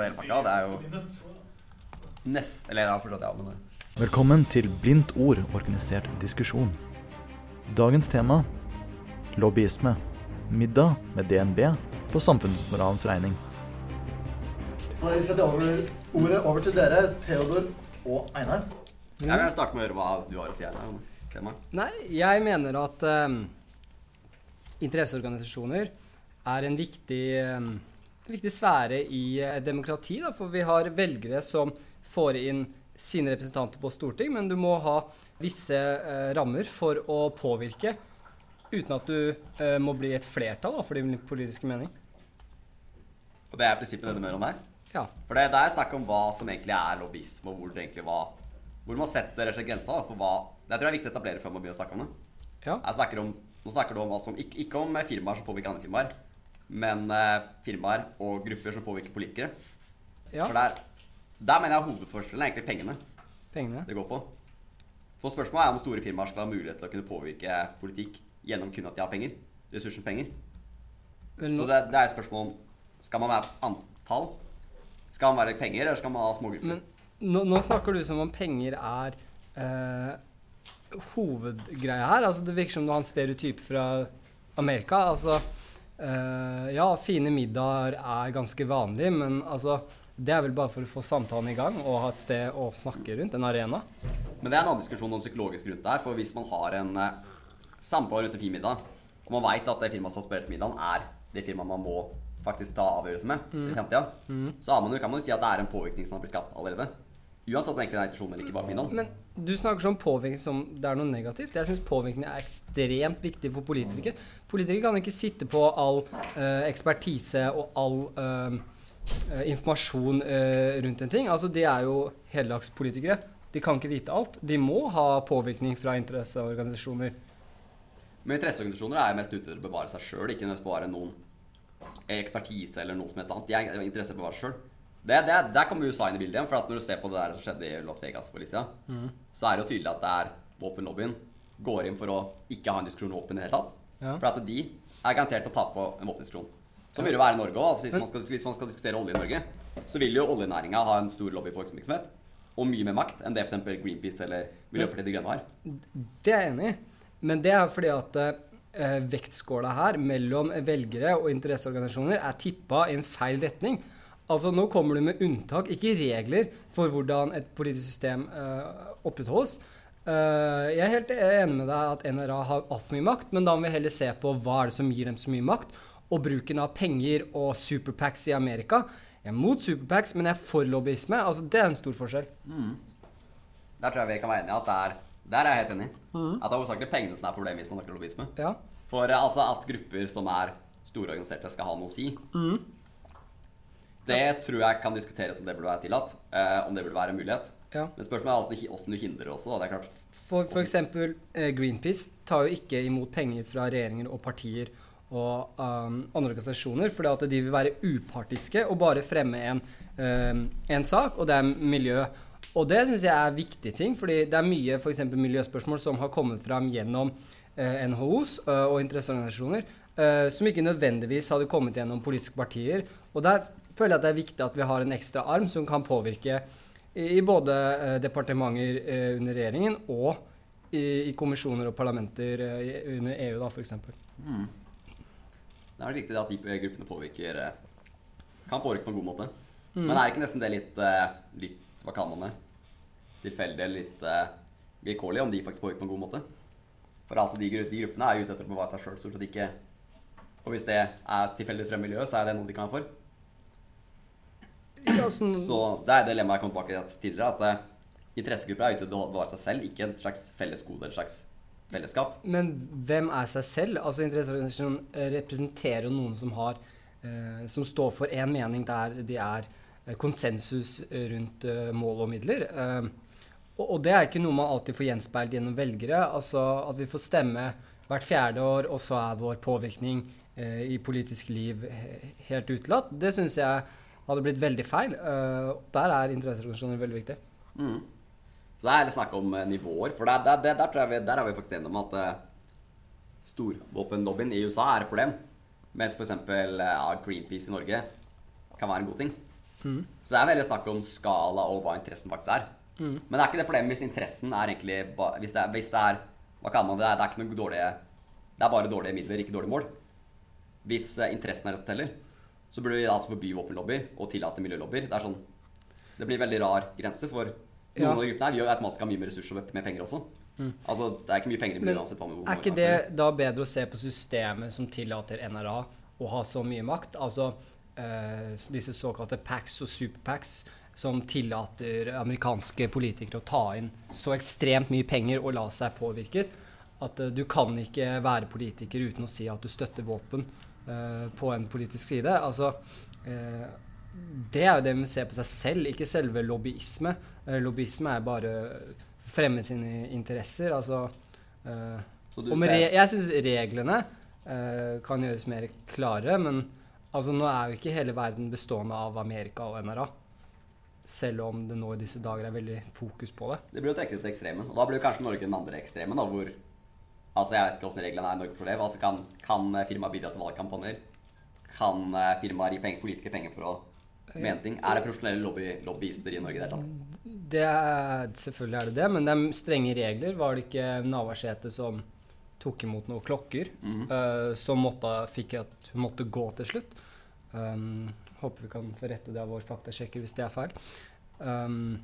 og hele pakka. Det er jo nest... Eller jeg har forstått, ja, men Velkommen til Blindt ord organisert diskusjon. Dagens tema lobbyisme. Middag med DNB på samfunnsmoralens regning. Så jeg setter over, ordet over til dere, Theodor og Einar. jeg vil gjerne starte med å høre hva du har å si Einar. Nei, jeg mener at um, interesseorganisasjoner er en viktig, um, en viktig sfære i uh, demokrati. Da, for vi har velgere som får inn sine representanter på storting, men du må ha visse eh, rammer for å påvirke uten at du eh, må bli et flertall da, for din politiske mening. Og det er prinsippet denne mer om her. Ja. For det, det er snakk om hva som egentlig er lobbyisme, og hvor det egentlig var Hvor man setter grensa for hva Det tror jeg er viktig å etablere før man begynner å snakke om det. Ja. Jeg snakker om, nå snakker du om altså, ikke, ikke om firmaer som påvirker andre firmaer, men eh, firmaer og grupper som påvirker politikere. ja. For der, der mener jeg hovedforskjellen er egentlig pengene Pengene. det går på. For spørsmålet er om store firmaer skal ha mulighet til å kunne påvirke politikk gjennom kun at de har penger. Ressursen penger. Vel, Så det, det er spørsmål om Skal man være antall? Skal man være penger, eller skal man ha små grupper? Men nå, nå snakker du som om penger er eh, hovedgreia her. Altså, det virker som du har en stereotyp fra Amerika. Altså, eh, ja, fine middager er ganske vanlig, men altså det er vel bare for å få samtalen i gang og ha et sted å snakke rundt, en arena. Men det er en annen diskusjon om psykologisk rundt der. For hvis man har en eh, samtale rundt en fin middag, og man veit at det firmaet som har spilt middagen, er det firmaet man må faktisk ta avgjørelse med i fremtida, så har man, kan man jo si at det er en påvirkning som har blitt skapt allerede. Uansett om det egentlig er intensjonen eller ikke bak middagen. Men du snakker sånn påvirkning som det er noe negativt. Jeg syns påvirkning er ekstremt viktig for politikere. Politikere kan ikke sitte på all eh, ekspertise og all eh, eh, informasjon eh, rundt en ting. Altså, de er jo heldagspolitikere. De kan ikke vite alt. De må ha påvirkning fra interesseorganisasjoner. Men interesseorganisasjoner er mest ute til å bevare seg sjøl, ikke nødvendigvis bevare noen ekspertise eller noe som helst annet. De er interessert i å bevare seg sjøl. Det, det, der kommer USA inn i bildet igjen. For at når du ser på det der som skjedde i Las Vegas for litt siden, så er det jo tydelig at det er våpenlobbyen går inn for å ikke ha en diskusjon om våpen i det hele tatt. Ja. For at de er garantert å tape på en våpendiskusjon. Sånn vil det være i Norge òg. Altså, hvis, man skal- hvis man skal diskutere olje i Norge, så vil jo oljenæringa ha en stor lobby på virksomhet. Og mye mer makt enn det f.eks. Greenpeace eller Miljøpartiet De Grønne har. Det er jeg enig i. Men det er fordi at eh, vektskåla her mellom velgere og interesseorganisasjoner er tippa i en feil retning. Altså Nå kommer du med unntak, ikke regler, for hvordan et politisk system uh, opprettholdes. Uh, jeg er helt enig med deg at NRA har altfor mye makt, men da må vi heller se på hva er det som gir dem så mye makt. Og bruken av penger og superpacks i Amerika. Jeg er mot superpacks, men jeg er for lobbyisme. Altså Det er en stor forskjell. Der tror jeg vi kan være enige at det er Der er jeg helt enig. At det er hovedsakelig pengene som er problemet hvis man snakker lobbyisme. Ja. For altså at grupper som er store organiserte, skal ha noe å si. Det tror jeg kan diskuteres om det burde være tillatt. Eh, om det burde være en mulighet. ja. Men spørsmålet er hvordan du- du hindrer også. Da. Det er klart. For, for eksempel eh, Greenpeace tar jo ikke imot penger fra regjeringer og partier og um, andre organisasjoner, fordi at de vil være upartiske og bare fremme en, um, en sak, og det er miljø. Og det syns jeg er viktige ting, fordi det er mye for miljøspørsmål som har kommet fram gjennom uh, NHOs uh, og interesseorganisasjoner, eh, som ikke nødvendigvis hadde kommet gjennom politiske partier. Og der føler jeg at det er viktig at vi har en ekstra arm som kan påvirke i, i både uh, departementer uh, under regjeringen og i, i kommisjoner og parlamenter under EU, da, f.eks. Det er riktig at de gruppene påvirker Kan påvirke på en god måte. Mm. Men er ikke nesten det litt, litt Hva kan man det? Tilfeldig eller litt vilkårlig om de faktisk påvirker på en god måte? For altså, de, de gruppene er jo ute etter å bevare seg sjøl, stort sett ikke Og hvis det er tilfeldig fra miljøet, så er det noe de kan være for. Ja, sånn, Så det er dilemmaet jeg kom tilbake til tidligere, at eh, interessegrupper er ute etter å bevare seg selv, ikke en slags fellesgode eller slags fellesskap. men hvem er seg selv? Altså Interesseorganisasjonen eh, representerer jo noen som har eh, Som står for én mening der de er eh, konsensus rundt eh, mål og midler. Eh, og, og det er ikke noe man alltid får gjenspeilt gjennom velgere. Altså at vi får stemme hvert fjerde år, og så er vår påvirkning i politisk liv helt utelatt. Det syns jeg hadde blitt veldig feil. Eh, der er interesseorganisasjoner veldig viktig. Mm. Så det er litt snakk om eh, nivåer. For der, der, der, der, vi, der er vi faktisk enige om at uh, storvåpenlobbyen i USA er et problem. Mens f.eks. Ja, Greenpeace i Norge kan være en god ting. Så det er veldig snakk om skala og hva interessen faktisk er. Men det er ikke det problemet hvis interessen er egentlig Hvis det er, hvis det er Hva kaller man det? Det er ikke noe dårlige Det er bare dårlige midler, ikke dårlige mål. Hvis eh, interessen er det som teller, så burde vi altså forby våpenlobbyer og tillate miljølobbyer. Det er sånn Det blir veldig rar grense for noen Ja. av de gruppene her. Vi gjør automatisk ha mye mer ressurser med, penger også. Altså, det er ikke mye penger i miljøet uansett Er ikke det da bedre å se på systemet som tillater NRA å ha så mye makt? Altså øh, disse såkalte PACs og superpacks som tillater amerikanske politikere å ta inn så ekstremt mye penger og la seg påvirket at eh, du kan ikke være politiker uten å si at du støtter våpen på en politisk side. Altså eh, det er jo det vi ser på seg selv, ikke selve lobbyisme. Eh, lobbyisme er bare fremme sine interesser. Altså eh, Jeg syns reglene eh, kan gjøres mer klare, men altså, nå er jo ikke hele verden bestående av Amerika og NRA. Selv om det nå i disse dager er veldig fokus på det. Det blir jo trekket til ekstremen. Og da blir kanskje Norge den andre ekstremen, da, hvor Altså, jeg vet ikke hvordan reglene er i Norge for det. Altså, kan, kan firmaet bidra til valgkampanjer? Kan eh, firmaer gi penger, politikere penger for å mene ting? Er det profesjonelle lobby, lobbyister i Norge i det hele tatt? Det er, selvfølgelig er det det, men det er strenge regler. Var det ikke Navarsete som tok imot noen klokker, Mhm. eh, som måtte, fikk at hun måtte gå til slutt? Um, håper vi kan få rette det av vår faktasjekker hvis det er feil. Um,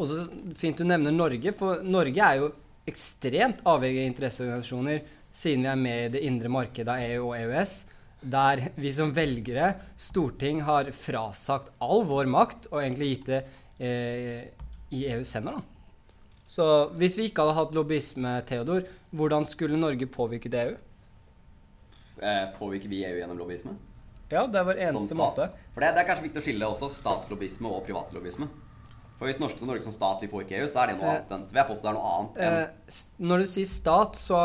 også fint du nevner Norge, for Norge er jo ekstremt avhengig av interesseorganisasjoner siden vi er med i det indre markedet av EU og EØS, der vi som velgere, storting, har frasagt all vår makt og egentlig gitt det eh, i EUs hender. da. Så hvis vi ikke hadde hatt lobbyisme, Theodor, hvordan skulle Norge påvirket EU? Eh, påvirker vi EU gjennom lobbyisme? Ja, det er vår eneste måte. For det, det er kanskje viktig å skille også statslobbyisme og privatlobbyisme. For hvis Norge, Norge som stat vil påvirke EU, så er det noe Eh, annet enn vil jeg påstå det er noe annet enn Eh, når du sier stat så,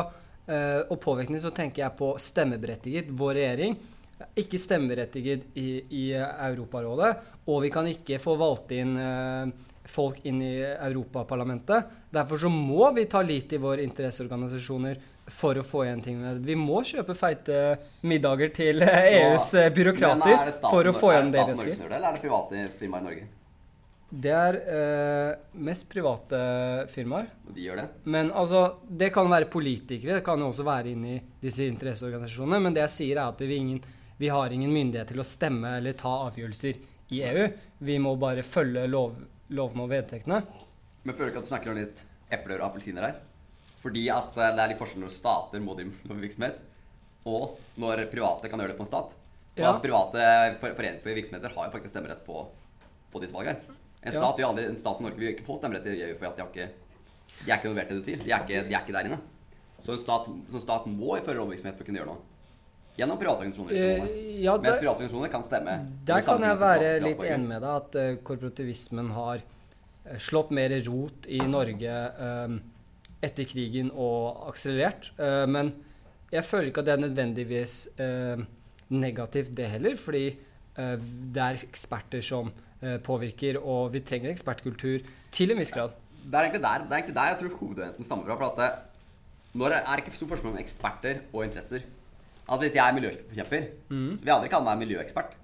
eh, og påvirkning, så tenker jeg på stemmeberettiget. Vår regjering er ikke stemmeberettiget i, i Europarådet. Og vi kan ikke få valgt inn folk inn i Europaparlamentet. Derfor så må vi ta lit i våre interesseorganisasjoner for å få igjen ting. Vi må kjøpe feite middager til EUs eh, byråkrater er for å få er igjen det det staten vi Norge som gjør det, eller er det private firmaer i Norge? Det er eh, mest private firmaer. De gjør det? Men altså, det kan være politikere, det kan jo også være inne i disse interesseorganisasjonene. Men det jeg sier, er at vi, ingen, vi har ingen myndighet til å stemme eller ta avgjørelser i EU. Vi må bare følge lov, lovene og vedtektene. Men føler du ikke at du snakker om litt epler og appelsiner her? Fordi at eh, det er litt forskjell når stater må drive med virksomhet, og når private kan gjøre det på en stat. For Ja. altså, private for, for virksomheter har jo faktisk stemmerett på, på disse valgene. En stat, vil aldri, en stat som Norge vil ikke få stemmerett i EU, for at de, har ikke, de er ikke involvert i det du sier. De er ikke, de er ikke der inne. Så en stat, så en stat må føre rådvirksomhet for å kunne gjøre noe. Gjennom private organisasjoner. Eh, ja, Mens private organisasjoner kan stemme. der kan jeg være litt enig med deg at eh, korporativismen har eh, slått mer rot i Norge eh, etter krigen og akselerert. Men jeg føler ikke at det er nødvendigvis negativt, det heller. Fordi det er eksperter som påvirker, og vi trenger ekspertkultur til en viss grad. Det er egentlig der, det er egentlig der jeg tror hovedventen stammer fra. For at det, når det er ikke stor forskjell mellom eksperter og interesser. Altså Hvis jeg er miljøforkjemper, så vil jeg aldri kalle meg miljøekspert.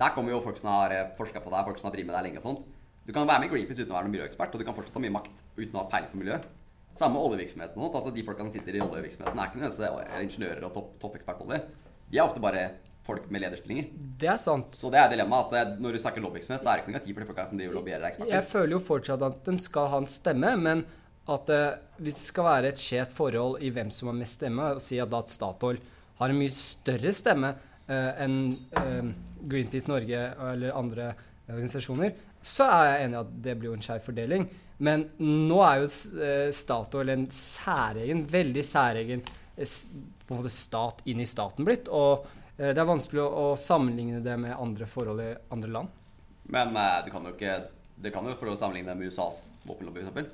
Der kommer jo folk som har forska på deg, folk som har drevet med deg lenge og sånt. Du kan være med i Greenpeace uten å være noen miljøekspert, og du kan fortsatt ha mye makt uten å ha peiling på miljø. Samme med oljevirksomheten. Altså De folkene som sitter i oljevirksomheten, er ikke nødvendigvis ingeniører og topp, toppekspert på olje. De er ofte bare folk med lederstillinger. Det er sant. Så det er dilemmaet at når du snakker lobbyvirksomhet, så er det ikke negativt for de folka som driver er eksperter. Jeg føler jo fortsatt at de skal ha en stemme, men at uh, hvis det skal være et skjevt forhold i hvem som har mest stemme, og si at da at Statoil har en mye større stemme uh, enn uh, Greenpeace Norge eller andre organisasjoner, så er jeg enig i at det blir jo en skeiv fordeling. Men nå er jo Statoil en særegen, veldig særegen på en måte stat inn i staten blitt. Og det er vanskelig å, sammenligne det med andre forhold i andre land. Men eh, du kan jo ikke Det kan jo for å sammenligne det med USAs våpenlobby, f.eks.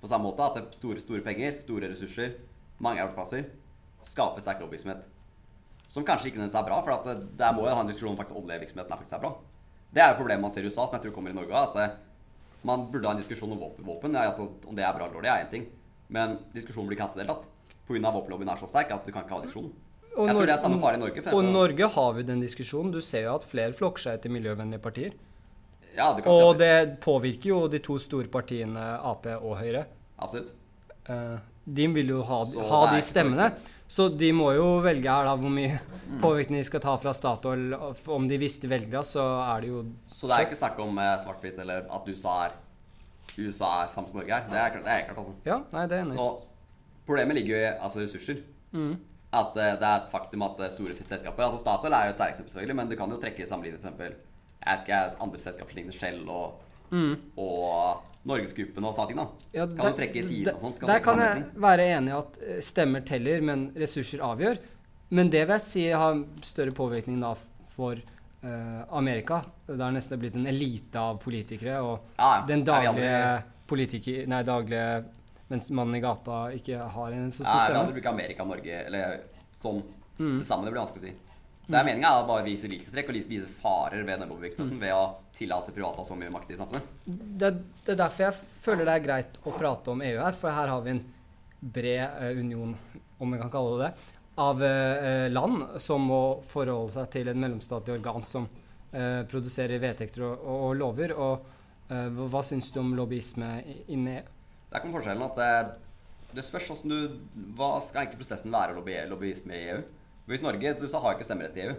På samme måte at det er store, store penger, store ressurser, mange arbeidsplasser, skaper sterk lobbyvirksomhet. Som kanskje ikke nødvendigvis er bra, for at det, der må jo ha en diskusjon om faktisk oljevirksomheten er faktisk er bra. Det er jo problemet man ser i USA, som jeg tror kommer i Norge òg. At eh, man burde ha en diskusjon om våpen. våpen. Ja, altså, om det er bra eller dårlig, er én ting. Men diskusjonen blir ikke hatt i det hele tatt. Pga. våpenlobbyen er så sterk at du kan ikke ha diskusjonen. Og Jeg tror det er samme fare i Norge. Og i Norge har vi den diskusjonen. Du ser jo at flere flokker seg etter miljøvennlige partier. Ja, det kan Og det påvirker jo de to store partiene Ap og Høyre. Absolutt. Eh, de vil jo ha, ha de stemmene. Så de må jo velge her da hvor mye Mm. påvirkning de skal ta fra Statoil. Om de visste velgere, så er det jo Så det er ikke snakk om eh, svart-hvitt eller at USA er USA er samme som Norge er. Det er, klart- det er klart, altså. Ja, nei, det er enig. Så problemet ligger jo i altså, ressurser. Mm. At eh, det er et faktum at eh, store selskaper Altså Statoil er jo et særeksempel, selvfølgelig, men du kan jo trekke sammenlignet f.eks. Jeg vet ikke, andre selskaper lignende Shell og, Mm. og Norgesgruppen og sånne ting. da Ja, Kan der- du trekke tiden og sånt? Kan Der kan jeg være enig i at eh, stemmer teller, men ressurser avgjør. Men det vil jeg si har større påvirkning da for uh, Amerika. Det har nesten blitt en elite av politikere. Og Ja, ja. den daglige politiker... Nei, daglige mens mannen i gata ikke har en så stor stemme. Nei, da bruker bruke Amerika Norge eller sånn. Mm. Det samme det blir vanskelig å si. Det er meninga å bare vise likhetstrekk og vise farer ved nedovervirkningen Mm. ved å tillate private å ha så mye makt i samfunnet. Det, det er derfor jeg føler det er greit å prate om EU her, for her har vi en bred eh, union, om vi kan kalle det det, av eh, land som må forholde seg til et mellomstatlig organ som uh, produserer vedtekter og, og, og lover. Og hva, syns du om lobbyisme i- inni EU? Der kommer forskjellen at det, det spørs hvordan du Hva skal egentlig prosessen være å lobby, lobbyisme i EU? Hvis Norge du sa, har ikke stemmerett i EU.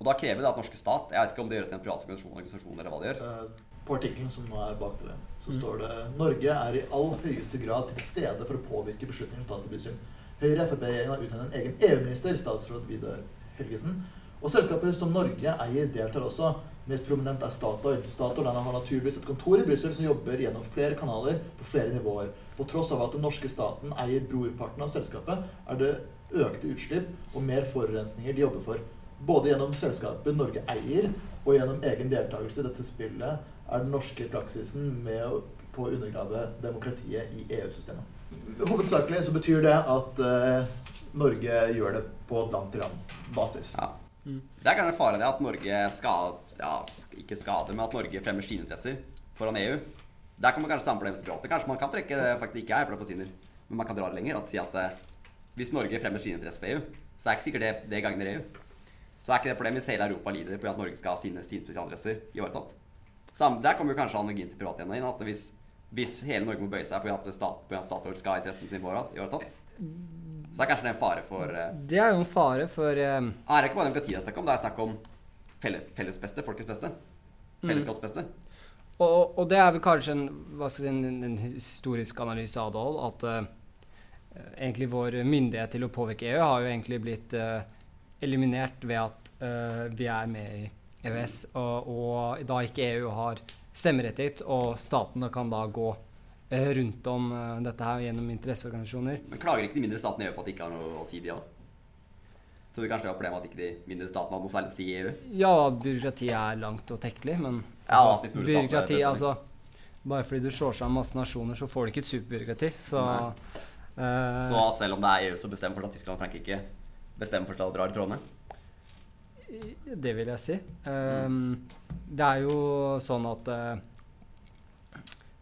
Og da krever det at norske stat Jeg vet ikke om det gjøres i en privat organisasjon, eller hva det gjør. Eh, På artikkelen som er bak dere, så Mm. står det Norge er i all høyeste grad til stede for å påvirke beslutninger som tas i Brussel. Høyre-Frp-regjeringen har utnevnt en egen EU-minister, statsråd Vidar Helgesen. Og selskaper som Norge eier, deltar også. Mest prominent er Statoil. Statoil har naturligvis et kontor i Brussel som jobber gjennom flere kanaler på flere nivåer. På tross av at den norske staten eier brorparten av selskapet, er det økte utslipp og mer forurensninger de jobber for. Både gjennom selskapet Norge eier, og gjennom egen deltakelse i dette spillet er den norske praksisen med på å undergrave demokratiet i EU-systemet. Hovedsakelig så betyr det at eh, Norge gjør det på land-til-land-basis. Ja. Mm. Det er kanskje en fare det at Norge skal, ja, ikke skader, men at Norge fremmer sine interesser foran EU. Der kan man kanskje samle språket. Kanskje man kan trekke det faktisk ikke er epler men man kan dra det lenger og si at eh, hvis Norge fremmer sine interesser for EU, så er det ikke sikkert det, det gagner EU. Så er ikke det problemet hvis hele Europa lider på at Norge skal ha sine, sine spesialinteresser ivaretatt. Der kommer jo kanskje analogien til privatgjennom inn. at hvis, hvis hele Norge må bøye seg på at stat, Statoil skal ha interessen sin ivaretatt, så det er kanskje det en fare for uh, Det er jo en fare for uh, Ah, er det ikke bare demokrati det er snakk om, det er snakk om felle, felles beste, folkets beste. Fellesskapets beste. Og, og det er vel kanskje en, si, en, en historisk analyse av det at uh, egentlig vår myndighet til å påvirke EU har jo egentlig blitt eliminert ved at vi er med i EØS, og, og da ikke EU har stemmerettighet, og statene kan da gå rundt om eh, dette her gjennom interesseorganisasjoner. Men klager ikke de mindre statene i EU på at de ikke har noe å si, de òg? Tror du kanskje det var problemet at ikke de mindre statene hadde noe særlig å si i EU? Ja, byråkratiet er langt og tekkelig, men Ja, store statene byråkrati, altså Bare fordi du slår sammen masse nasjoner, så får du ikke et superbyråkrati. Så, uh, Så selv om det er EU som bestemmer for at Tyskland og Frankrike bestemmer for at de drar i trådene? Det vil jeg si. Ehm, det er jo sånn at eh,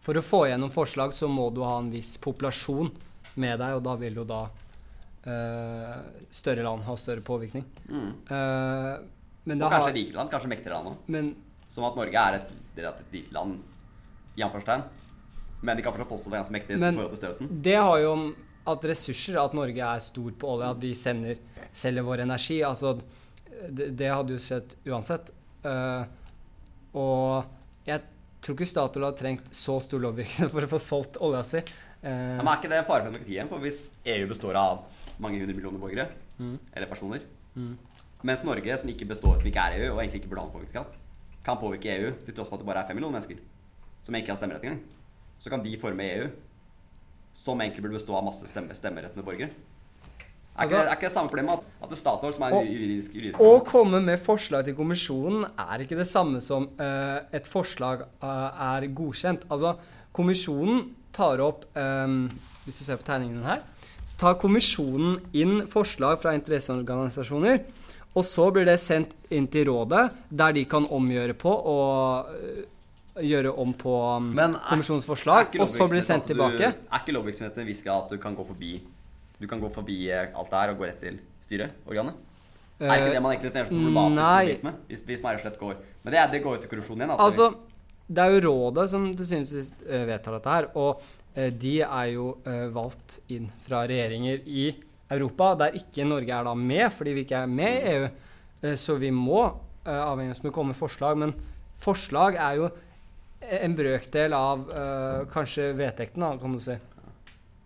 for å få gjennom forslag, så må du ha en viss populasjon med deg, og da vil jo da uh, større land ha større påvirkning. Mm. Uh, men, Og kanskje har, rikere land, kanskje mektigere land òg. Som at Norge er et relativt lite land, i anførselstegn. Men de kan fortsatt påstå det er ganske mektig i forhold til størrelsen. det har jo om at ressurser, at Norge er stor på olje, at vi sender, selger vår energi. Altså, det, det hadde jo skjedd uansett. Uh, og jeg tror ikke Statoil har trengt så stor lobbyvirksomhet for å få solgt olja si. Eh, Ja, men er ikke det fare for demokratiet? For hvis EU består av mange hundre millioner borgere, Mm. eller personer, Mm. mens Norge, som ikke består, som ikke er EU, og egentlig ikke burde ha påvirkningskraft, kan påvirke EU til tross for at det bare er fem millioner mennesker som ikke har stemmerett engang, så kan de forme EU, som egentlig burde bestå av masse stemme, stemmerettende borgere. Er, Altså- ikke, er ikke det samme problemet at, at det Statoil, som er Og- juridisk, juridisk Å komme med forslag til kommisjonen er ikke det samme som uh, et forslag uh, er godkjent. Altså, kommisjonen tar opp um, Hvis du ser på tegningen her, så tar kommisjonen inn forslag fra interesseorganisasjoner. Og så blir det sendt inn til rådet, der de kan omgjøre på og gjøre om på um, er- kommisjonens Er forslag. Og så blir det sendt tilbake. Du, er ikke lovvirksomheten hviska at du kan gå forbi Du kan gå forbi eh, alt det her og gå rett til styreorganet? Er ikke det man egentlig tenker som problematisk med? nei. Hvis, hvis man rett og slett går Men det, det går jo til korrupsjon igjen. Altså, det er jo rådet som til syvende og sist eh, vedtar dette her. Og eh, de er jo eh, valgt inn fra regjeringer i Europa, der ikke Norge er da med, fordi vi ikke er med i EU. Eh, så vi må eh, avhengig av om det kommer forslag. Men forslag er jo en brøkdel av eh, kanskje vedtektene, kan du si.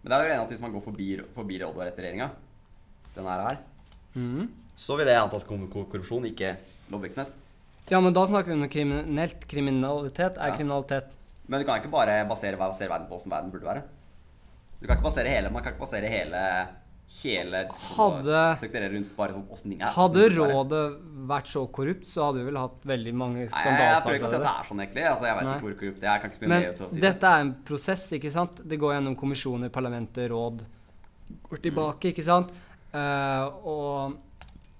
Men det er jo enig at hvis man går forbi, forbi rådet og etter regjeringa, den her, her mm. så vil det antas korrupsjon, ikke lobbyvirksomhet. Ja, men da snakker vi om kriminelt. Kriminalitet er Ja. kriminalitet. Men du kan ikke bare basere, basere verden på hvordan verden burde være. Du kan ikke basere hele, Man kan ikke basere hele hele Hadde- rundt bare sånn hvordan ting er. Hadde rådet vært så korrupt, så hadde vi vel hatt veldig mange Nei, jeg, jeg prøver ikke å si at det. er sånn, egentlig. Altså, jeg vet Nei. ikke hvor korrupt det er. Jeg kan ikke spille Men med til å si det. dette er en prosess, ikke sant? Det går gjennom kommisjoner, parlamenter, råd Går tilbake, ikke sant? Uh, og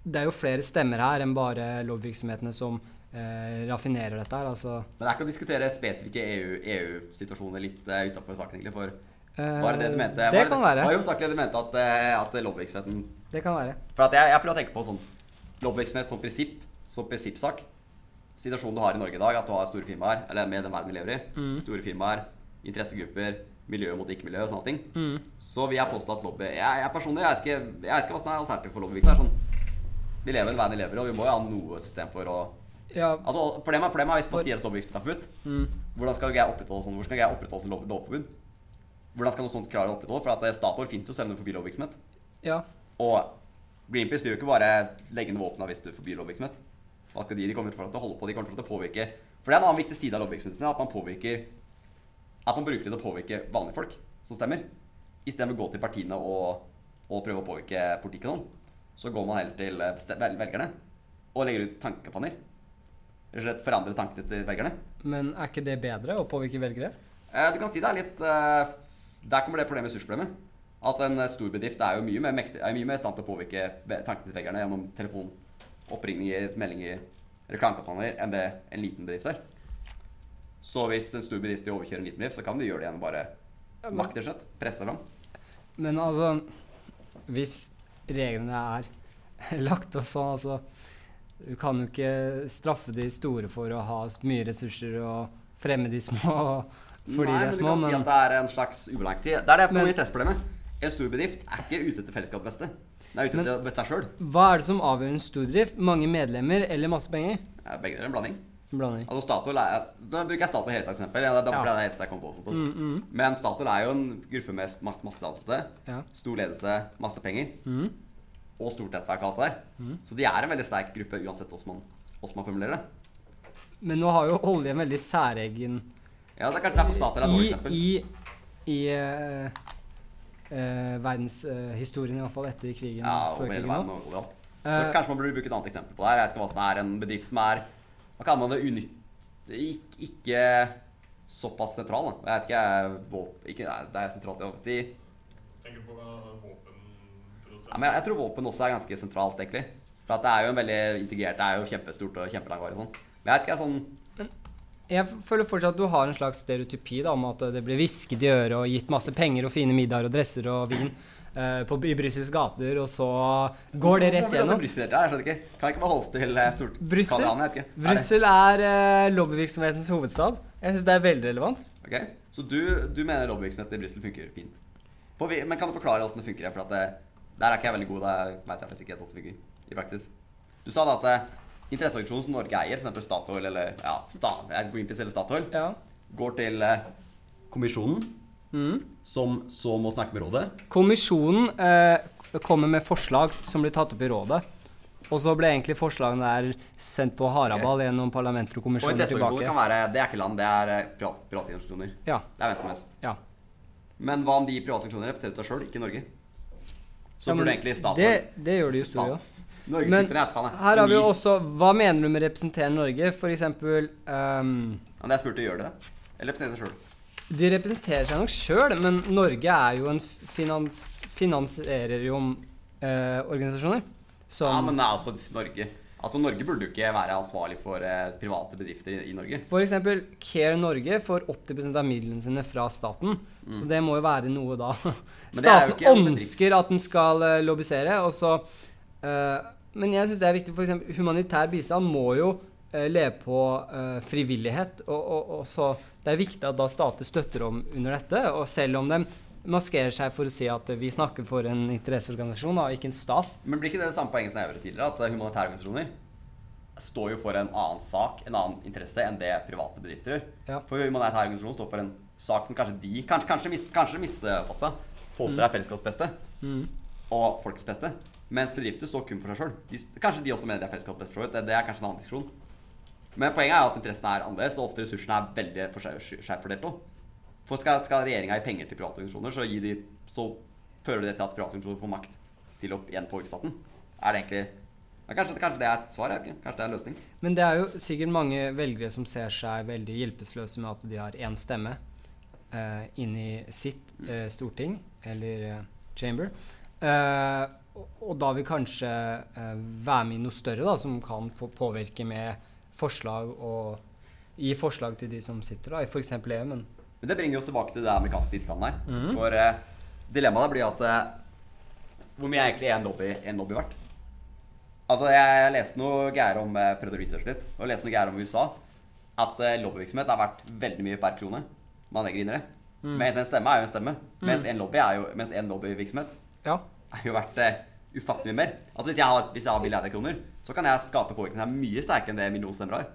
det er jo flere stemmer her enn bare lovvirksomhetene som eh, raffinerer dette her. Altså Men det ikke å diskutere spesifikke EU EU-situasjoner litt uh, utafor saken, egentlig. For eh, var det det du mente? Det kan være. Var jo sagt det du mente at, eh, at lobbyvirksomheten Det kan være. For at jeg, jeg prøver å tenke på sånn lobbyvirksomhet som prinsipp, som prinsippsak. Situasjonen du har i Norge i dag, at du har store firmaer, eller med den verden vi lever i, Mm. store firmaer, interessegrupper, miljø mot ikke-miljø og sånne ting. Mm. Så vil jeg påstå at lobby Jeg, jeg personlig jeg vet, ikke, jeg vet ikke hva som er alternativet for lobbyvirksomhet. Sånn, vi lever i den verden vi lever i, og vi må jo ha noe system for å Ja, Altså, Problemet er, problemet er hvis man sier at lobbyvirksomhet er forbudt. mm, Hvordan skal jeg opprettholde sånn? Hvordan skal jeg opprettholde lov, lovforbud? Hvordan skal noe sånt klare å opprettholde? For at eh, Statoil finnes jo selv om du forbyr lovvirksomhet. ja. Og Greenpeace vil jo ikke bare legge ned våpnene hvis du forbyr lovvirksomhet. Hva skal de? De kommer til å holde på, de kommer til å påvirke For det er en annen viktig side av lovvirksomheten, at man påvirker At man bruker det til å påvirke vanlige folk som stemmer. Istedenfor å gå til partiene og, og prøve å påvirke politikken sånn, så går man heller til eh, velgerne og legger ut tankepanner. Rett og slett forandrer tankene til velgerne. Men er ikke det bedre å påvirke velgere? Eh, Du kan si det er litt eh, Der kommer det problemet ressursproblemet. Altså En eh, stor bedrift er jo mye mer, mektig, er mye mer i stand til å påvirke tankene til veggerne gjennom telefon, oppringninger, meldinger, reklamekampanjer enn det en liten bedrift er. Så hvis en stor bedrift vil overkjøre en liten bedrift, så kan de gjøre det gjennom bare makt, rett og slett. Presse fram. Men altså Hvis reglene er lagt opp sånn, altså Du kan jo ikke straffe de store for å ha mye ressurser og fremme de små fordi Nei, de er men du kan si at det er en slags ubalanse. Det er det Men- men, interesseproblemet. En stor bedrift er ikke ute etter fellesskapets beste. Den er ute Men- seg sjøl. hva er det som avgjør en stor bedrift? Mange medlemmer eller masse penger? Begge deler er en blanding. Blanding. Altså Statoil er Da bruker jeg Statoil hele tatt eksempel. Ja, det er derfor Ja. det eneste jeg kom på. Mm, mm, Men Statoil er jo en gruppe med masse, masse ansatte, ja. stor ledelse, masse penger Mm. og stort nettverk og alt det der. Mm. Så de er en veldig sterk gruppe uansett hvordan man, hvordan man formulerer det. Men nå har jo olje en veldig særegen Ja, det er kanskje derfor stater er et dårlig I, eksempel. i, i uh, uh, verdenshistorien, i hvert fall etter krigen. Ja, før krigen verden og ja. Så Eh, kanskje man burde bruke et annet eksempel på det her. Jeg vet ikke hva som er en bedrift som er Hva kaller man det? Unytt... Ikke, ikke såpass sentral, da. Jeg vet ikke, våpen, ikke nei, Det er sentralt, jeg vil si. Tenker på våpenprodusent. Ja, men jeg, jeg tror våpen også er ganske sentralt, egentlig. For at det er jo en veldig integrert Det er jo kjempestort og kjempelangvarig og sånn. Men jeg vet ikke, jeg sånn Jeg føler fortsatt at du har en slags stereotypi da, om at det blir hvisket i øret og gitt masse penger og fine middager og dresser og vin uh, på, i Brussels gater, og så går det rett gjennom. Brussel helt, jeg skjønner ikke. Kan ikke bare holdes til eh, stort Brussel? Jeg. Er Brussel er eh, lobbyvirksomhetens hovedstad. Jeg syns det er veldig relevant. Ok, Så du, du mener lobbyvirksomheten i Brussel funker fint? På, men kan du forklare hvordan det funker? For at det, der er ikke jeg veldig god. Der vet jeg faktisk ikke helt hvordan det funker i praksis. Du sa da at interesseorganisasjonen som Norge eier, f.eks. Statoil eller ja, eh, Greenpeace eller Statoil, Ja. går til eh, kommisjonen, Mm. som så må snakke med rådet. Kommisjonen eh, kommer med forslag som blir tatt opp i rådet. Og så ble egentlig forslagene der sendt på haraball gjennom parlamenter og kommisjoner og tilbake. kan være Det er ikke land, det er eh, privat, private institusjoner. Ja, Det er hvem som helst. ja. Men hva om de private institusjonene representerer seg sjøl, ikke Norge? Så Ja, burde egentlig Statoil det, det gjør de jo stor, ja. Men. Her har vi jo også Hva mener du med representere Norge? For eksempel um, Det jeg spurte gjør de det. Eller representerer seg sjøl. De representerer seg nok sjøl, men Norge er jo en finans, finansierer jo eh, organisasjoner. Som Ja, men det er altså Norge Altså Norge burde jo ikke være ansvarlig for eh, private bedrifter i, i Norge. Eksempel Care Norge får 80% av midlene sine fra staten. Så det må jo være noe da Mm. Staten ønsker at de skal eh, lobbysere, og så men jeg syns det er viktig. For eksempel, humanitær bistand må jo eh, leve på eh, frivillighet. Og, og, og så det er viktig at da stater støtter om under dette. Og selv om de maskerer seg for å si at vi snakker for en interesseorganisasjon, da, ikke en stat. Men blir ikke det det samme poenget som jeg gjorde tidligere? At eh, humanitære organisasjoner står jo for en annen sak, en annen interesse, enn det private bedrifter gjør. Ja. For humanitære organisasjoner står for en sak som kanskje de Kanskje, kanskje, mis, kanskje misfatta påstår er fellesskapets beste Mm. og folkets beste. Mens bedrifter står kun for seg sjøl. Kanskje de også mener det er fellesskapet. for. Det, det er kanskje en annen diskusjon. Men poenget er at interessene er annerledes, og ofte ressursene er veldig for skjevt fordelt. For skal, skal regjeringa gi penger til private organisasjoner, så, de, så fører det til at private organisasjoner får makt til å igjen påvirke staten. Er det egentlig kanskje, kanskje det er et svar? Ikke. Kanskje det er en løsning? Men det er jo sikkert mange velgere som ser seg veldig hjelpeløse med at de har én stemme eh, inn i sitt eh, storting, eller eh, chamber. Eh, og, da vil kanskje eh, være med i noe større da, som kan på påvirke med forslag og gi forslag til de som sitter da, i f.eks. EU. Men Men det bringer oss tilbake til det amerikanske tilstanden her. Mm. For eh, dilemmaet blir at eh, Hvor mye er egentlig en lobby, en lobby verdt? Altså, jeg, jeg leste noe greier om eh, prøvde å researche litt, og leste noe greier om USA. At eh, lobbyvirksomhet er verdt veldig mye per krone man legger inn i det. Mens en stemme er jo en stemme. Mens en lobby er jo Mens en lobbyvirksomhet ja. Er jo verdt eh, ufattelig mer. Altså Hvis jeg har, hvis jeg har milliarder så kan jeg skape påvirkning som er mye sterkere enn det en million stemmer har.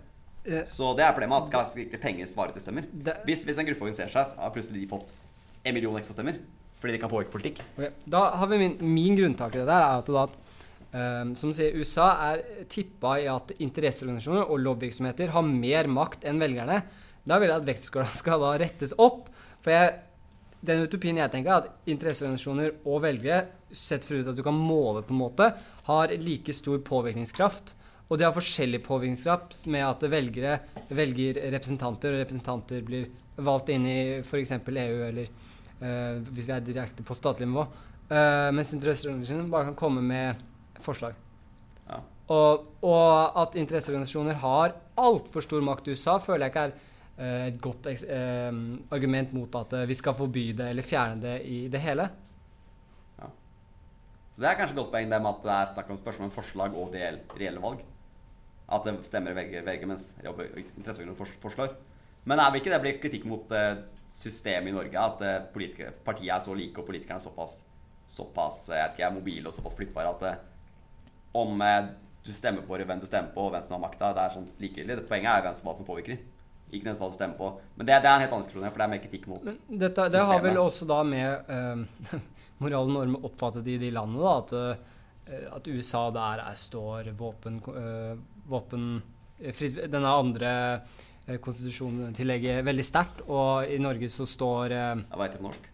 Eh, Så det er problemet at skal virkelig penger svare til stemmer. Hvis, hvis en gruppe organiserer seg, så har plutselig de fått en million ekstra stemmer. Fordi de kan påvirke politikk. Okay. Da har vi min, min grunntak i det der er at da um, som sier, USA er tippa i at interesseorganisasjoner og lobbyvirksomheter har mer makt enn velgerne. Da vil jeg at vektskåla skal da rettes opp. For jeg, den utopien jeg tenker, er at interesseorganisasjoner og velgere, sett for ut at du kan måle på en måte, har like stor påvirkningskraft. Og de har forskjellig påvirkningskraft med at velgere velger representanter, og representanter blir valgt inn i f.eks. EU eller uh, hvis vi er direkte på statlig nivå. Uh, mens interesseorganisasjoner bare kan komme med forslag. Ja. Og, og at interesseorganisasjoner har altfor stor makt i USA, føler jeg ikke er et godt eh, argument mot at eh, vi skal forby det eller fjerne det i det hele. Ja. Så det er kanskje et godt poeng det med at det er snakk om spørsmål om forslag og reelle, valg. At det stemmer velger, velger mens interesseorganisasjonen interesseorganisasjoner fors- foreslår. Men er ikke det blir kritikk mot eh, systemet i Norge? At eh, partiet er så like, og politikerne er såpass, såpass eh, ikke, mobile og såpass flyttbare at eh, om eh, du stemmer på hvem du stemmer på, og hvem som har makta, det er sånn likegyldig. Poenget er hvem som, hva som påvirker. Ikke nødvendigvis stemme på. Men det, det er en helt annen diskusjon, for det er mer kritikk mot dette, det har vel også da med uh, moral og normer oppfattet i de landene, da, at, uh, at USA der er, står våpen, uh, våpen eh, fritt- Denne andre uh, konstitusjonstillegget veldig sterkt, og i Norge så står uh, Jeg vet ikke på norsk.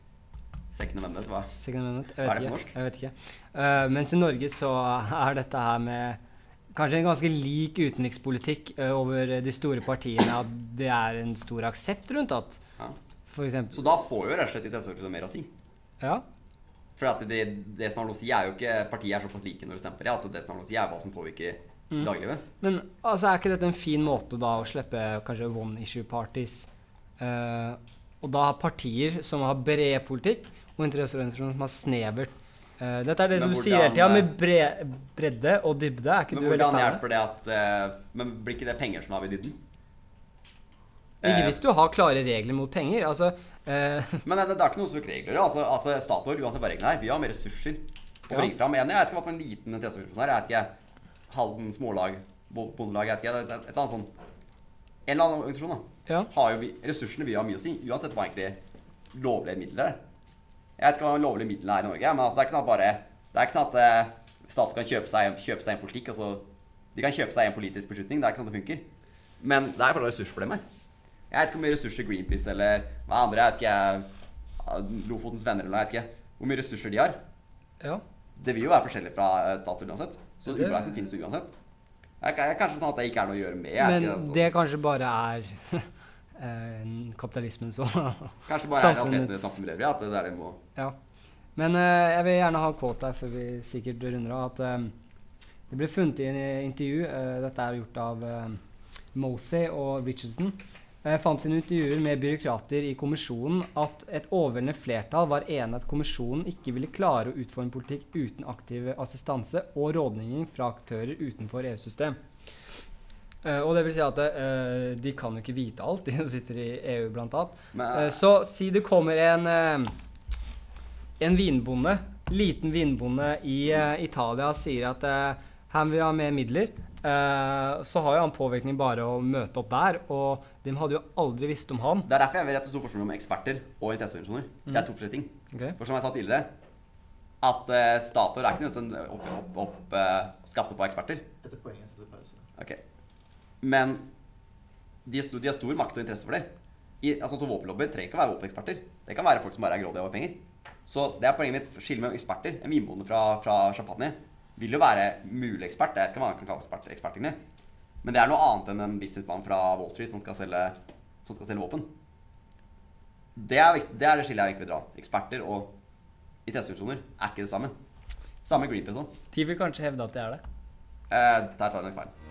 Second Amendment, hva? Second Amendment? Jeg Hva er vet det på ikke. norsk? Jeg vet ikke. Eh, mens i Norge så er dette her med kanskje en ganske lik utenrikspolitikk eh, over de store partiene, at det er en stor aksept rundt at Ja. for eksempel Så da får jo rett og slett interesseorganisasjoner mer å si. Ja. For at det, det som har noe å si, er jo ikke Partiet er såpass like når det stemmer ja, at det som har noe å si, er hva som påvirker Mm. dagliglivet. Men altså, er ikke dette en fin måte da å slippe kanskje one issue parties? uh, og da har partier som har bred politikk, og interesseorganisasjoner som har snevert. Eh, dette er det Men som du sier hele tida, med bre bredde og dybde. Er ikke Men du veldig fan hjelper det at eh, Men blir ikke det penger som har i dybden? Ikke Eh, hvis du har klare regler mot penger. Altså, eh, Men det, det er ikke noe som er regler. Altså, altså Statoil, uansett hva reglene er, vi har mer ressurser å Ja. bringe fram. Jeg vet ikke hva en liten interesseorganisasjon er. Jeg vet ikke Halden Smålag, Bondelag, jeg vet ikke. Et eller annet sånn En eller annen organisasjon da ja. har jo vi, ressursene vi har mye å si, uansett hva egentlig lovlige midler er. Jeg vet ikke hva lovlige midler er i Norge, men altså, det er ikke sånn at bare Det er ikke sånn at eh, staten kan kjøpe seg, kjøpe seg en politikk, altså De kan kjøpe seg en politisk beslutning. Det er ikke sånn det funker. Men det er fordi ressursproblemer. Jeg vet ikke hvor mye ressurser Greenpeace eller hva andre Jeg vet ikke jeg, Lofotens Venner eller noe, jeg vet ikke hvor mye ressurser de har. ja. Det vil jo være forskjellig fra eh, uansett. Så Det- ubalansen finnes uansett. Jeg, jeg, kanskje sånn at det ikke er noe å gjøre med. Men ikke, altså. det kanskje bare er eh, kapitalismen så Kanskje bare er realiteten i samfunnets- samfunnet for. At det er det må Ja. Men eh, jeg vil gjerne ha quote her før vi sikkert runder av. At eh, det ble funnet i en intervju, dette er gjort av Mosey og Richardson, Jeg fant sine intervjuer med byråkrater i kommisjonen at et overveldende flertall var enig at kommisjonen ikke ville klare å utforme politikk uten aktiv assistanse og rådgivning fra aktører utenfor EU-system. Eh, og det vil si at eh, de kan jo ikke vite alt, de som sitter i EU blant annet. Men, Eh, så si det kommer en en vinbonde, liten vinbonde i Italia sier at han vil ha mer midler, Uh, så har jo han påvirkning bare å møte opp der, og de hadde jo aldri visst om han. Det er derfor jeg vil rett og stor forskjell mellom eksperter og interesseorganisasjoner. Det er to forskjellige ting. Okay. For som jeg sa tidligere, at uh, Statoil er ikke noe som opp, opp, opp, uh, skapte på eksperter. Etter poenget setter pause. Ok. Men de, har stor makt og interesse for det. I, altså, så Våpenlobbyen trenger ikke å være våpeneksperter. Det kan være folk som bare er grådige over penger. Så det er poenget mitt. Skille mellom eksperter. En vinbonde fra, fra Champagne vil jo være mulig ekspert. Jeg vet ikke hva man kan kalle ekspert. Men det er noe annet enn en businessmann fra Wall Street som skal selge, som skal selge våpen. Det er, det er det skillet jeg ikke vil dra. Eksperter og interesseorganisasjoner er ikke det samme. Samme Greenpeace òg. De vil kanskje hevde at det er det. Eh, der tar jeg nok feil.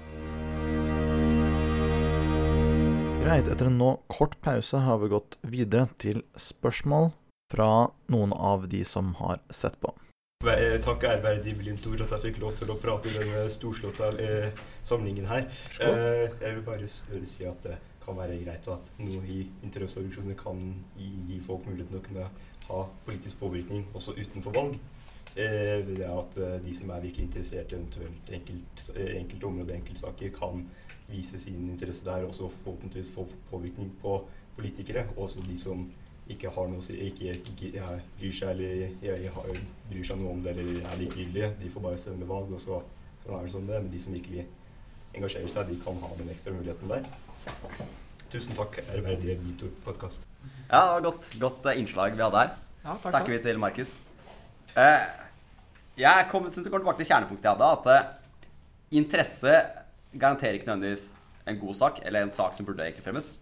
Greit, etter en nå kort pause har vi gått videre til spørsmål fra noen av de som har sett på. Jeg takker ærverdig Blindt Ord at jeg fikk lov til å prate i denne storslåtte eh, samlingen her. Eh, jeg vil bare spørre, si at det kan være greit, at noe i interesseorganisasjonene kan gi, folk muligheten til å kunne ha politisk påvirkning også utenfor valg. Eh, det er at de som er virkelig interessert i eventuelt enkelt, enkelte områder, enkeltsaker, kan vise sin interesse der, og så forhåpentligvis få påvirkning på politikere. Også de som ikke har noe å si, ikke, ikke bryr seg eller jeg, jeg har, bryr seg noe om det eller er likegyldige. De får bare stemme valg, og så kan det være sånn det. Men de som virkelig engasjerer seg, de kan ha den ekstra muligheten der. Tusen takk, ærverdige Vito-podkast. Ja, det var godt, godt eh, innslag vi hadde her. Ja, takk, Takker vi til Markus. Eh, jeg kom, synes vi kommer tilbake til kjernepunktet jeg hadde. At eh, interesse garanterer ikke nødvendigvis en god sak, eller en sak som burde egentlig fremmes.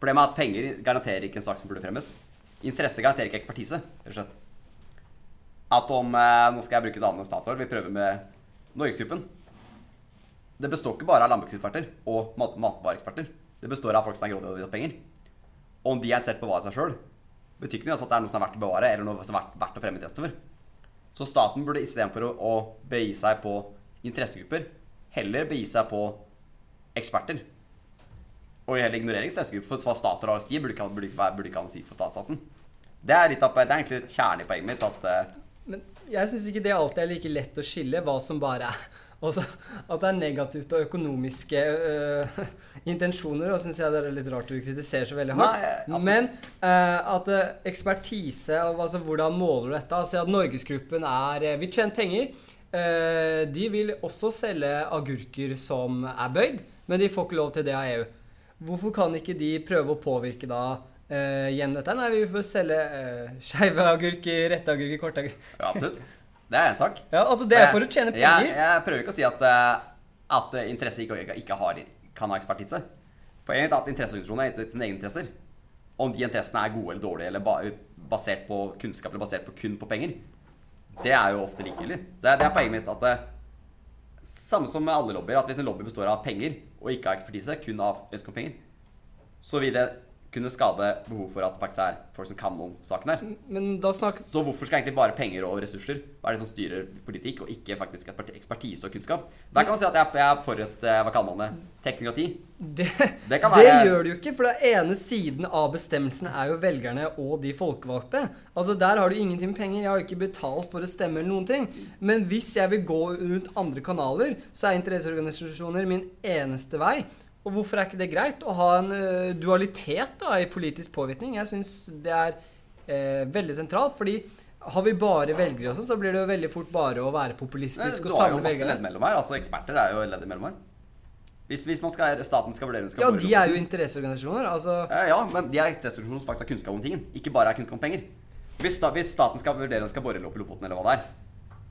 Problemet er at penger garanterer ikke en sak som burde fremmes. Interesse garanterer ikke ekspertise, rett og slett. At om eh, Nå skal jeg bruke navnet Statoil. Vi prøver med Norgesgruppen. Det består ikke bare av landbrukseksperter og mat matvareeksperter. Det består av folk som er grådige og vil ha penger. Og om de er interessert på å bevare seg sjøl, betyr ikke det at det er noe som er verdt å bevare, eller noe som er verdt, verdt å fremme interesse for. Så staten burde istedenfor å, å begi seg på interessegrupper, heller begi seg på eksperter. Og heller ignorere interessegrupper. For hva stater har å si, burde ikke, burde burde ikke ha noe å si for statsstaten. Det er, litt det er egentlig kjernen i poenget mitt. at eh, Men jeg syns ikke det alltid er like lett å skille hva som bare er også, At det er negativt og økonomiske øh, intensjoner, og syns jeg det er litt rart du kritiserer så veldig hardt. Nei. Men øh, at ekspertise altså, Hvordan måler du dette? Altså at Norgesgruppen er Vi tjener tjene penger. Øh, de vil også selge agurker som er bøyd, men de får ikke lov til det av EU. Hvorfor kan ikke de prøve å påvirke da uh, gjennom dette? Nei, vi får selge uh, skeive agurker, rette agurker, korte agurker. Ja, absolutt. Det er en sak. Ja, altså Det er for å tjene penger. jeg prøver ikke å si at, eh, at eh, interesse ikke, ikke, har, kan ha ekspertise. Poenget er at interesseorganisasjonene er gitt sine egne interesser. Om de interessene er gode eller dårlige, eller ba, basert på kunnskap eller basert på kun på penger, det er jo ofte likegyldig. Det, det er poenget mitt. at det, Samme som med alle lobbyer, at hvis en lobby består av penger og ikke av ekspertise, kun av ønske om penger, så vil det kunne skade behov for at det faktisk er folk som kan om saken her. Men da snakk... Så hvorfor skal egentlig bare penger og ressurser være det som styrer politikk, og ikke faktisk ekspertise og kunnskap? Der kan man si at jeg er- jeg er for et eh, hva kaller man det, teknokrati. Det, Det kan det gjør du ikke, for den ene siden av bestemmelsene er jo velgerne og de folkevalgte. Altså Der har du ingenting med penger. Jeg har ikke betalt for å stemme eller noen ting. Men hvis jeg vil gå rundt andre kanaler, så er interesseorganisasjoner min eneste vei. Og hvorfor er ikke det greit å ha en ø, dualitet da i politisk påvirkning? Jeg syns det er eh, veldig sentralt, fordi har vi bare velgere og sånn, så blir det jo veldig fort bare å være populistisk Du og har jo masse ledd mellom her. altså Eksperter er jo ledd mellom her. Hvis, hvis man skal, staten skal vurdere Ja, de er jo interesseorganisasjoner. Altså Eh, Ja, men de er interesseorganisasjoner som faktisk har kunnskap om tingen. Ikke bare er kunnskap om penger. Hvis, da, hvis staten skal vurdere om den skal bore opp i Lofoten, eller hva det er,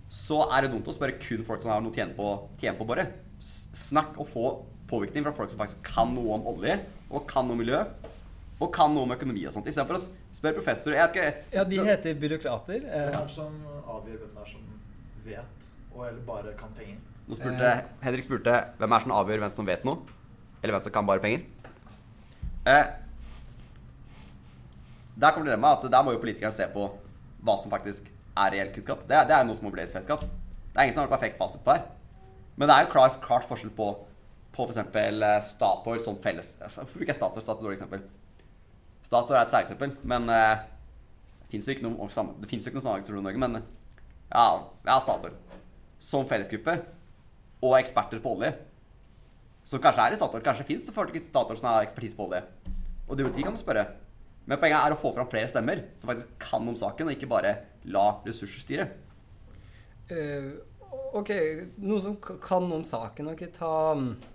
så er det dumt å spørre kun folk som har noe å tjene på, tjene på å bore. Snakk og få påvirkning fra folk som faktisk kan noe om olje, og kan noe om miljø, og kan noe om økonomi og sånt. Istedenfor å spørre professorer Jeg vet ikke Ja, de heter byråkrater. Eh, Hvem som avgjør hvem det er som vet, og eller bare kan penger? Nå spurte Henrik spurte hvem er det som avgjør hvem som vet noe, eller hvem som kan bare penger. Eh, der kommer dilemmaet at der må jo politikerne se på hva som faktisk er reell kunnskap. Det, er- det er jo noe som må vurderes i fellesskap. Det er ingen som har perfekt fasit på her. Men det er jo klart, klart forskjell på på f.eks. Statoil som felles Hvorfor bruker jeg Statoil er et dårlig eksempel? Statoil er et særeksempel, men eh, det fins jo ikke Det ikke noen sånne organisasjoner i Norge, men ja, ja, Statoil. Som fellesgruppe og eksperter på olje, som kanskje er i Statoil. Kanskje fins det folk i Statoil som har ekspertise på olje. Og de, de kan du spørre. Men poenget er å få fram flere stemmer som faktisk kan om saken, og ikke bare la ressurser styre. Uh, ok, noe som kan om saken. Ok, ta mm, eh,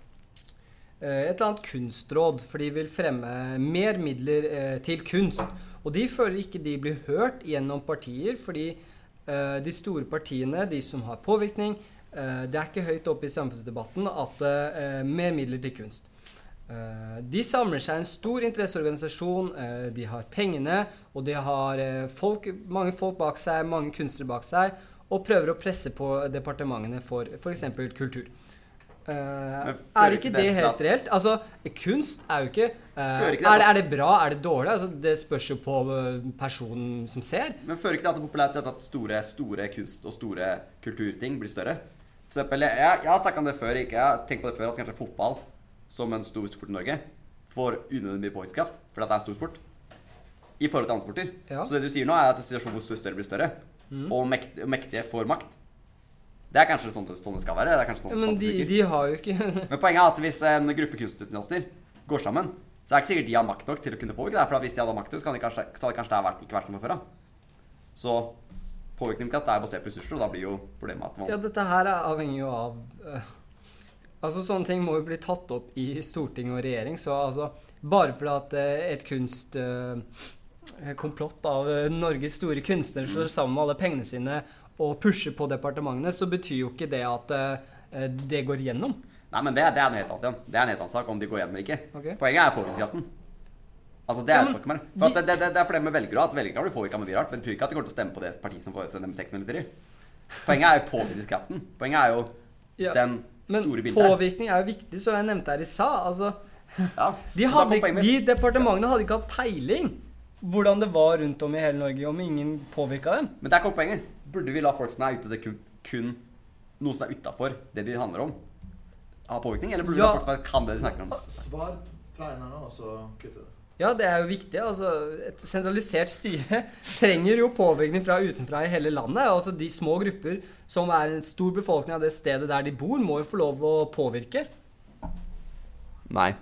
et eller annet kunstråd, for de vil fremme mer midler eh, til kunst. Og de føler ikke de blir hørt gjennom partier, fordi eh, de store partiene, de som har påvirkning, eh, det er ikke høyt oppe i samfunnsdebatten at eh, mer midler til kunst. Eh, de samler seg en stor interesseorganisasjon. eh, de har pengene, og de har eh, folk, mange folk bak seg, mange kunstnere bak seg, og prøver å presse på departementene for f.eks. kultur. Eh, er ikke det helt reelt? Altså, kunst er jo ikke uh, det er, det, er det bra? Er det dårlig? Altså, det spørs jo på eh, personen som ser. Men fører ikke det at det er populært til at store, store kunst- og store kulturting blir større? For eksempel, jeg, jeg, har snakket om det før, ikke? jeg har tenkt på det før, at kanskje fotball som en stor sport i Norge får unødvendig mye påvirkningskraft fordi det er stor sport. I forhold til andre sporter. Ja. Så det du sier nå, er at situasjonen situasjon hvor større blir større, Mm. og mektige, mektige får makt. Det er kanskje sånn, sånn det skal være. Det er sånn Men de, de Men poenget er at hvis en gruppe kunstnerstudenter går sammen, så er det ikke sikkert de har makt nok til å kunne påvirke det. For hvis de hadde makt, så, kan de kanskje, så hadde kanskje det vært, ikke vært noe for før av. Så påvirkningskraft er basert på ressurser, og da blir jo problemet at man Ja, dette her er avhengig jo av eh, Altså, sånne ting må jo bli tatt opp i storting og regjering, så altså Bare fordi at eh, et kunstkomplott av eh, Norges store kunstnere slår Mm. sammen med alle pengene sine og pusher på departementene, så betyr jo ikke det at eh, det går gjennom. Nei, men det, det er en helt annen. Det er en helt annen sak om de går gjennom eller ikke. Okay. Poenget er påvirkningskraften. Altså, det Ja, er men ikke mer. For at de- det, det, det er problemet med velgere at velgerne kan bli påvirka med mye rart, men det betyr ikke at de kommer til å stemme på det partiet som får sende dem tekstmeldier. Poenget er jo påvirkningskraften. Poenget er jo Ja, den store bildet. Men påvirkning er jo viktig, som jeg nevnte her i sa. Altså, Ja. de, hadde, de departementene hadde ikke hatt peiling hvordan det var rundt om i hele Norge om ingen påvirka dem. Men der kommer poenget. Burde vi la folk som er ute det kun, kun noe som er utafor det de handler om, ha påvirkning? Eller burde vi la folk som kan det de snakker om? Svar fra en eller annen, og så kutte det. Ja, det er jo viktig. altså Et sentralisert styre trenger jo påvirkning fra utenfra i hele landet. altså De små grupper som er en stor befolkning av det stedet der de bor, må jo få lov å påvirke. Nei.